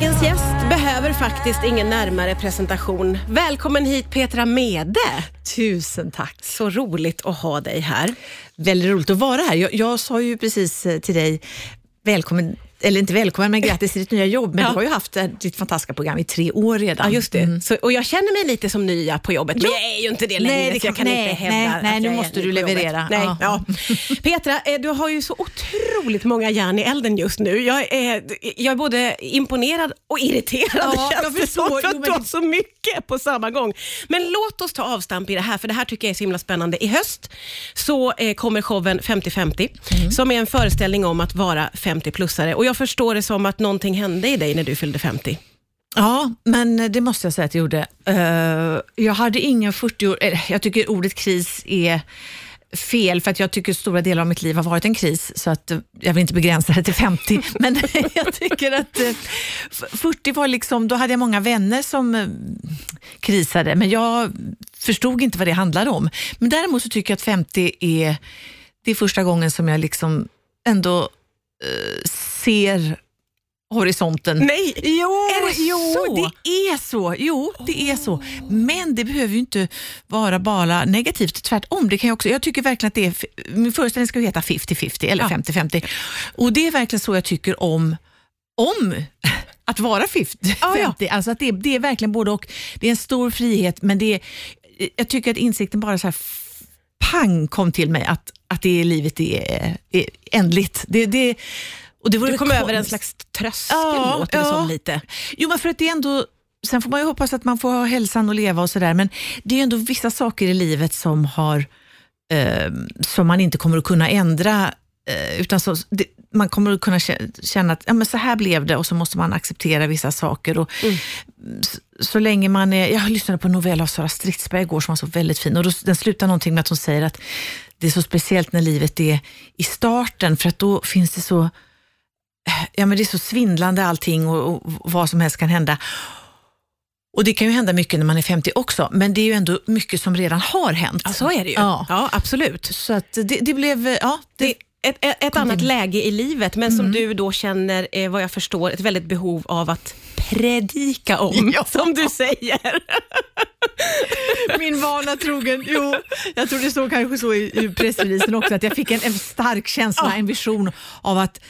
Dagens gäst behöver faktiskt ingen närmare presentation. Välkommen hit Petra Mede. Tusen tack. Så roligt att ha dig här. Väldigt roligt att vara här. Jag, jag sa ju precis eh, till dig, välkommen eller inte välkommen, men grattis till ditt nya jobb. Men Ja. du har ju haft eh, ditt fantastiska program i tre år redan. Ja, just det. Mm. Så, och jag känner mig lite som nya på jobbet, men Ja. jag är ju inte det längre, Nej, det så jag kan- kan nej, inte hävda nej, nej, att nu jag måste du leverera. Nej, Ja. ja. Petra, eh, du har ju så otroligt många järn i elden just nu. Jag är, jag är både imponerad och irriterad, Ja, känns det förstår. som, för att du har så mycket på samma gång. Men låt oss ta avstamp i det här, för det här tycker jag är så himla spännande. I höst så eh, kommer showen 50-50, Mm. som är en föreställning om att vara 50-plussare. Och jag förstår det som att någonting hände i dig när du fyllde 50. Ja, men det måste jag säga att jag gjorde. Eh, jag hade ingen 40 år, eh, jag tycker ordet kris är fel, för att jag tycker stora delar av mitt liv har varit en kris, så att eh, jag vill inte begränsa det till 50. men jag tycker att eh, f- 40 var liksom, då hade jag många vänner som krisade, men jag förstod inte vad det handlade om. Men däremot så tycker jag att 50 är, det är första gången som jag liksom ändå ser horisonten. Nej! Jo, Är det jo så? det är så. Jo, det är så. Men det behöver ju inte vara bara negativt. Tvärtom. Det kan jag, också, jag tycker verkligen att det är, min föreställning ska heta 50-50 eller Ja. 50-50. Och det är verkligen så jag tycker om, om att vara 50. Ja, ja. 50. Alltså att det, det är verkligen både och. Det är en stor frihet, men det är, jag tycker att insikten bara så här pang kom till mig att, att det livet är, är ändligt. Det, det, och det vore Du kom konst- över en slags tröskel, Ja, låter det ja. som lite. Jo, men för att det är ändå, sen får man ju hoppas att man får ha hälsan och leva och sådär, men det är ändå vissa saker i livet som, har, eh, som man inte kommer att kunna ändra, eh, utan så, det, man kommer att kunna kä- känna att ja, men så här blev det och så måste man acceptera vissa saker. Och, så, så länge man är, jag lyssnade på en novell av Sara Stridsberg igår som var så väldigt fin och då, den slutar någonting med att hon säger att det är så speciellt när livet är i starten, för att då finns det så ja, men det är så svindlande allting och, och vad som helst kan hända. Och det kan ju hända mycket när man är 50 också, men det är ju ändå mycket som redan har hänt. Ja, så är det ju. Ja. Ja, absolut. Så att det, det blev, ja, Det det, ett, ett, ett annat till. läge i livet, men som du då känner, eh, vad jag förstår, ett väldigt behov av att predika om, Ja. som du säger. min vana trogen, jo, jag tror det stod kanske så i, i pressreleasen också, att jag fick en, en stark känsla, en vision av att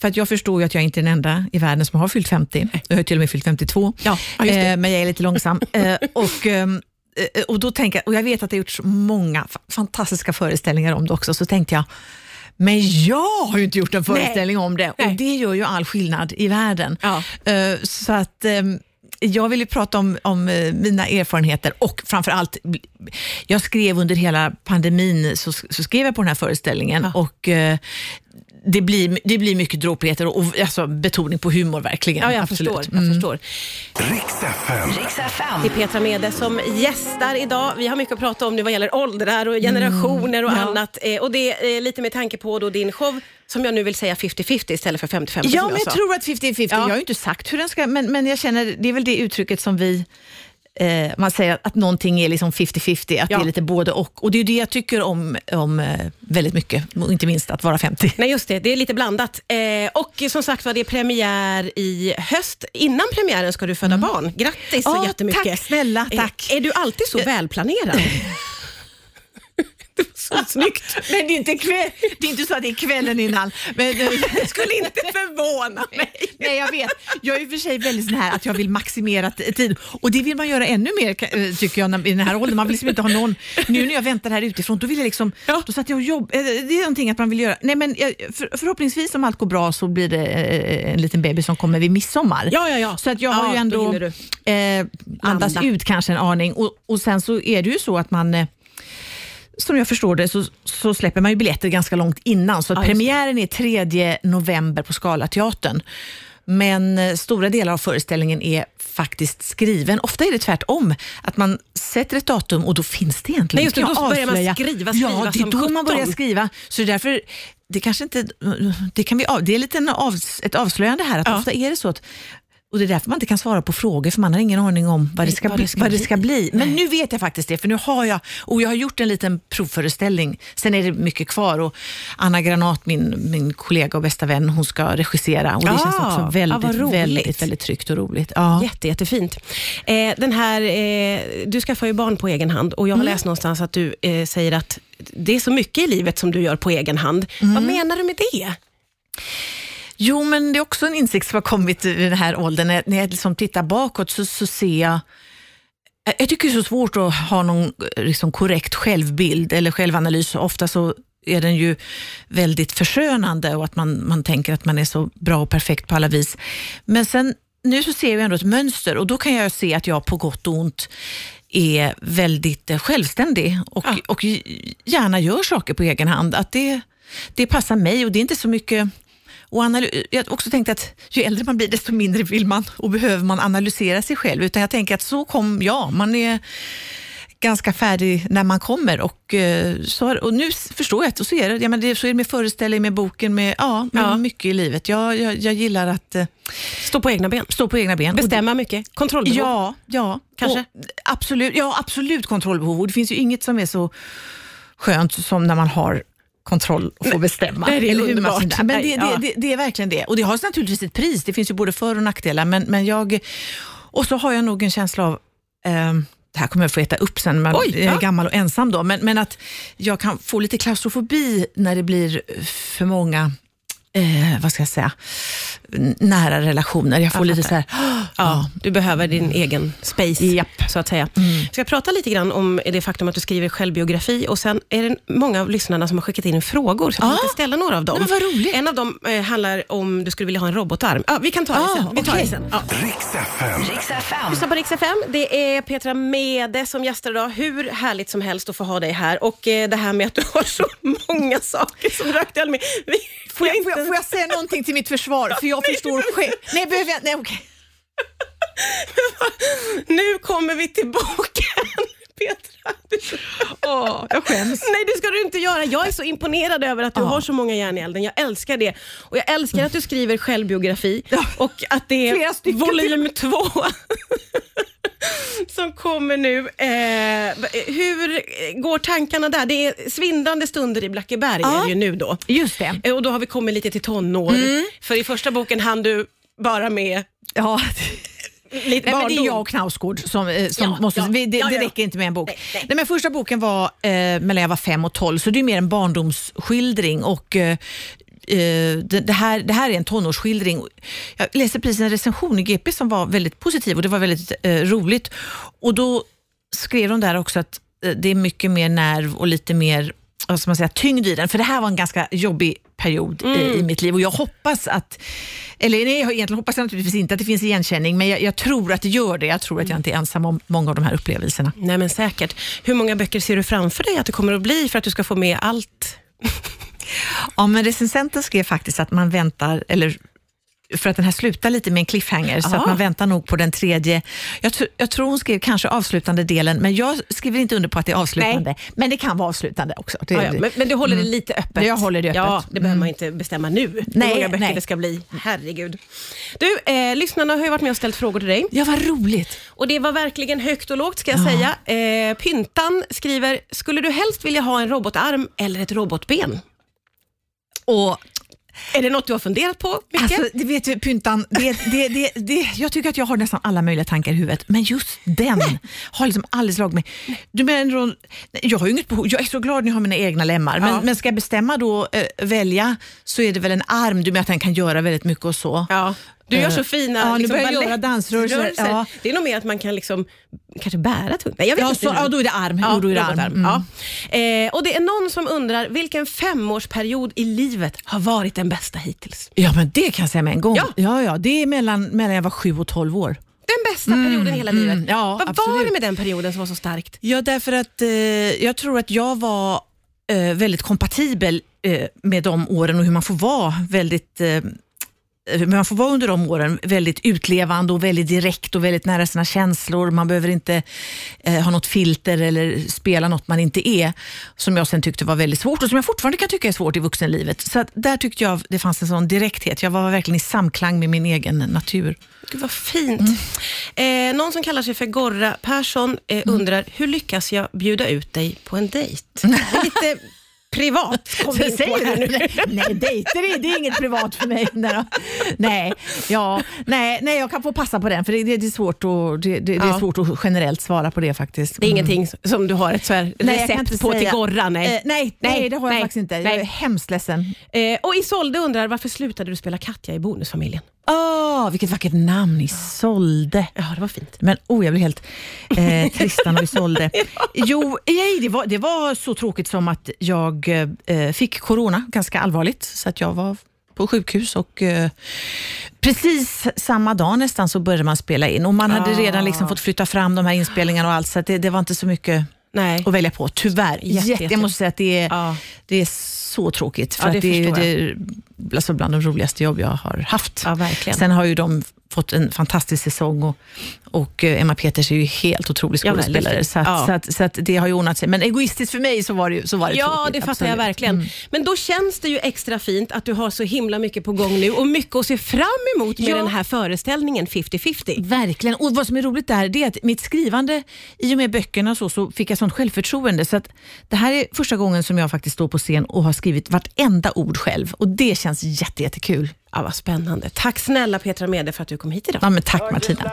för att jag förstår ju att jag inte är den enda i världen som har fyllt 50. Jag har till och med fyllt 52, Ja, eh, men jag är lite långsam. eh, och, ehm, eh, och, då tänker jag, och jag vet att det har gjorts många fa- fantastiska föreställningar om det också, så tänkte jag, men jag har ju inte gjort en föreställning om det Nej. och det gör ju all skillnad i världen. Ja. Eh, Så att ehm, jag vill ju prata om, om eh, mina erfarenheter och framför allt, jag skrev under hela pandemin, så, så skrev jag på den här föreställningen Ja. och eh, det blir, det blir mycket dråpligheter och, och alltså, betoning på humor verkligen. Ja, jag Absolut. förstår. Jag Mm. förstår. Riks FM. Det är Petra Mede som gästar idag. Vi har mycket att prata om nu vad gäller åldrar och generationer och Mm, ja. annat. Eh, Och det är lite med tanke på då din show, som jag nu vill säga 50-50 istället för 50-50 Ja, som men jag jag sa. tror att 50-50, Ja. jag har ju inte sagt hur den ska, men, men jag känner, det är väl det uttrycket som vi Eh, man säger att, att någonting är liksom 50-50, att Ja. det är lite både och. Och det är det jag tycker om, om eh, väldigt mycket, inte minst att vara 50. Nej, just det. Det är lite blandat. Eh, och som sagt var, det är premiär i höst. Innan premiären ska du föda barn. Grattis så Ja, jättemycket. tack snälla, Eh, tack. Är du alltid så välplanerad? snyggt. Men det är, inte kväll, det är inte så att det är kvällen innan. Men, Det skulle inte förvåna mig. Nej, jag vet. Jag är i och för sig väldigt sån här att jag vill maximera tid och det vill man göra ännu mer eh, tycker jag i den här åldern. Man vill liksom inte ha någon... Nu när jag väntar här utifrån, då vill jag liksom... Ja. Då satt jag och jobb, eh, Det är någonting att man vill göra. Nej, men för, förhoppningsvis om allt går bra så blir det eh, en liten bebis som kommer vid midsommar. Ja, ja, ja. Så att jag Ja, har ju då ändå eh, Landa. ut kanske en aning och, och sen så är det ju så att man eh, som jag förstår det så, så släpper man ju biljetter ganska långt innan. Så Ja, premiären är 3 november på Scalateatern. Men eh, stora delar av föreställningen är faktiskt skriven. Ofta är det tvärtom, att man sätter ett datum och då finns det egentligen Nej, just det, då börjar man skriva, skriva Ja, det är då man börjar 17. skriva. Så det är därför, det kanske inte, det kan vi, det är lite av, ett avslöjande här, att Ja. ofta är det så att och det är därför man inte kan svara på frågor, för man har ingen aning om vad det ska, Vad bli, det ska vad det ska bli. Men nu vet jag faktiskt det, för nu har jag, och jag har gjort en liten provföreställning. Sen är det mycket kvar och Anna Granat, min, min kollega och bästa vän, hon ska regissera och det Ah, känns också ja, väldigt, roligt. väldigt, väldigt tryggt och roligt. Ja. Jätte, jättefint. Eh, den här, eh, du skaffar ju barn på egen hand och jag Mm. har läst någonstans att du eh, säger att det är så mycket i livet som du gör på egen hand. Mm. Vad menar du med det? Jo, men det är också en insikt som har kommit i den här åldern. När, när jag liksom tittar bakåt så, så ser jag jag tycker det är så svårt att ha någon liksom, korrekt självbild eller självanalys. Ofta så är den ju väldigt förskönande och att man, man tänker att man är så bra och perfekt på alla vis. Men sen nu så ser jag ändå ett mönster och då kan jag se att jag på gott och ont är väldigt eh, självständig och, Ja. och gärna gör saker på egen hand. Att det, det passar mig och det är inte så mycket och jag har också tänkt att ju äldre man blir desto mindre vill man och behöver man analysera sig själv. Utan jag tänker att så kom jag. Man är ganska färdig när man kommer. Och, eh, så, och nu förstår jag att så är det. Ja, men det. Så är det med föreställning, med boken, med, ja, med Ja. mycket i livet. Jag, jag, jag gillar att eh, Stå på egna ben. stå på egna ben. Bestämma mycket. Kontrollbehov. Ja, ja. Kanske? Och, absolut, ja, absolut kontrollbehov. Och det finns ju inget som är så skönt som när man har kontroll och får bestämma. det är Eller hur man. Men det, det, det, det är verkligen det. Och det har naturligtvis ett pris. Det finns ju både för och nackdelar. Men, men jag, och så har jag nog en känsla av ehm, det här kommer jag få äta upp sen, men Oj, jag är gammal och ensam då. Men, men att jag kan få lite klaustrofobi när det blir för många eh, vad ska jag säga, nära relationer. Jag får Jag lite så här, Ja, du behöver din egen space, Japp. så att säga. Jag ska prata lite grann om det faktum att du skriver självbiografi och sen är det många av lyssnarna som har skickat in frågor, så jag Ah. tänkte ställa några av dem. Nej, vad roligt. En av dem eh, handlar om du skulle vilja ha en robotarm. Ja, vi kan ta det Ah, sen. Vi tar okej. det sen. Ja. Riks FM. Riks. Lyssna på FM. Det är Petra Mede som gästar idag. Hur härligt som helst att få ha dig här. Och eh, det här med att du har så många saker som du med. Vi Får jag, får, jag, får jag säga någonting till mitt försvar? För jag förstår själv. Nej, behöver jag? Nej, okej. Nu kommer vi till boken. Petra. Åh, jag skäms. Nej, det ska du inte göra. Jag är så imponerad över att du Ja. har så många järn i elden. Jag älskar det. Och Jag älskar att du skriver självbiografi och att det är volym två som kommer nu. Eh, hur går tankarna där? Det är svindlande stunder i Blackeberg Ja. är det ju nu då. Just det. Eh, Och då har vi kommit lite till tonår. Mm. För i första boken hann du bara med Ja. lite Nej, men det är jag och Knausgård som, eh, som Ja, måste... ja, vi- det, det ja. räcker inte med en bok. Nej, nej. Nej, men första boken var eh, mellan jag var fem och tolv, så det är mer en barndomsskildring. Och, eh, det, det, här, det här är en tonårsskildring. Jag läste precis en recension i GP som var väldigt positiv och det var väldigt eh, roligt. Och Då skrev de där också att eh, det är mycket mer nerv och lite mer vad ska man säga, tyngd i den. För det här var en ganska jobbig period i, i mitt liv och jag hoppas att, eller nej, jag egentligen hoppas jag naturligtvis inte att det finns igenkänning, men jag, jag tror att det gör det. Jag tror att jag inte är ensam om många av de här upplevelserna. Nej men säkert. Hur många böcker ser du framför dig att det kommer att bli för att du ska få med allt? Ja, men recensenten skrev faktiskt att man väntar, eller för att den här slutar lite med en cliffhanger, så Aha. att man väntar nog på den tredje. Jag, tr- jag tror hon skrev kanske avslutande delen, men jag skriver inte under på att det är avslutande. Men det kan vara avslutande också. Det, Ja, ja, men, men du håller det lite öppet? Jag håller det öppet. Ja, det behöver man inte bestämma nu. hur Nej, många böcker nej. det ska bli. Herregud. Du, eh, lyssnarna har ju varit med och ställt frågor till dig. ja, vad roligt. Och det var verkligen högt och lågt ska jag Ja. säga. Eh, Pyntan skriver, skulle du helst vilja ha en robotarm eller ett robotben? Och Är det något du har funderat på mycket? Alltså, det vet du, Pyntan, det, det, det, det, jag tycker att jag har nästan alla möjliga tankar i huvudet, men just den har liksom aldrig slagit mig. Du menar, jag har inget behov, jag är så glad när jag har mina egna lemmar, men, Ja. men ska jag bestämma då, eh, välja, så är det väl en arm, du menar att den kan göra väldigt mycket och så. ja. Du gör så Eh, fina ja, nu liksom, börjar göra dansrörelser, rörelser. ja. Det är nog mer att man kan liksom, kanske bära tungt. Nej, jag vet Ja, inte så, ja, då är det arm. Ja, då är det arm. Mm. Ja. Eh, och det är någon som undrar, vilken femårsperiod i livet har varit den bästa hittills? Ja, men det kan jag säga med en gång. Ja. Ja, ja, det är mellan, mellan jag var sju och tolv år. Den bästa perioden i hela livet. mm, ja, Vad var absolut. det med den perioden som var så starkt? Ja, därför att eh, jag tror att jag var eh, väldigt kompatibel eh, med de åren och hur man får vara väldigt eh, man får vara under de åren väldigt utlevande och väldigt direkt och väldigt nära sina känslor. Man behöver inte eh, ha något filter eller spela något man inte är, som jag sen tyckte var väldigt svårt och som jag fortfarande kan tycka är svårt i vuxenlivet. Så där tyckte jag det fanns en sån direkthet. Jag var verkligen i samklang med min egen natur. Gud vad fint. Eh, någon som kallar sig för Gorra Persson eh, undrar, hur lyckas jag bjuda ut dig på en dejt? Lite privat kom vi in på här nu. Nej, dejter det är inget privat för mig. Nej, ja, nej, nej, jag kan få passa på den, för det, det, det är, svårt att, det, det, det är Ja. svårt att generellt svara på det faktiskt. Det är ingenting som du har ett så här Nej, jag recept på till säga. Gorra? Nej. Eh, nej, nej, det har jag nej, faktiskt inte. Jag nej. är hemskt ledsen. Eh, och Isolde undrar, varför slutade du spela Katja i Bonusfamiljen? Åh, vilket vackert namn, Isolde. Ja, det var fint. Men oh, jag blir helt eh, Tristan och Isolde. Jo, nej, det, var, det var så tråkigt som att jag eh, fick corona ganska allvarligt, så att jag var på sjukhus och eh, precis samma dag nästan så började man spela in och man hade Ah. redan liksom fått flytta fram de här inspelningarna och allt, så det, det var inte så mycket Nej. att välja på, tyvärr. Jätte, Jätte, jätte. jag måste säga att det är, Ja. det är så tråkigt, för Ja, det det, är- det alltså bland de roligaste jobb jag har haft. Ja. Sen har ju de fått en fantastisk säsong och, och eh, Emma Peters är ju helt otrolig Ja, skådespelare. fin. så, att, Ja. så, att, så att det har ju ordnat sig. Men egoistiskt för mig så var det, ju- så var det Ja, tråkigt, det fattar jag absolut. verkligen. Mm. Men då känns det ju extra fint att du har så himla mycket på gång nu och mycket att se fram emot med Ja. den här föreställningen 50-50. Verkligen. Och vad som är roligt där det är att mitt skrivande, i och med böckerna och så, så fick jag sånt självförtroende. Så att det här är första gången som jag faktiskt står på scen och har skrivit vartenda ord själv. Och det känns jätte, jättekul. Ja, vad spännande. Tack snälla Petra Mede för att du kom hit idag. Ja, men tack Martina.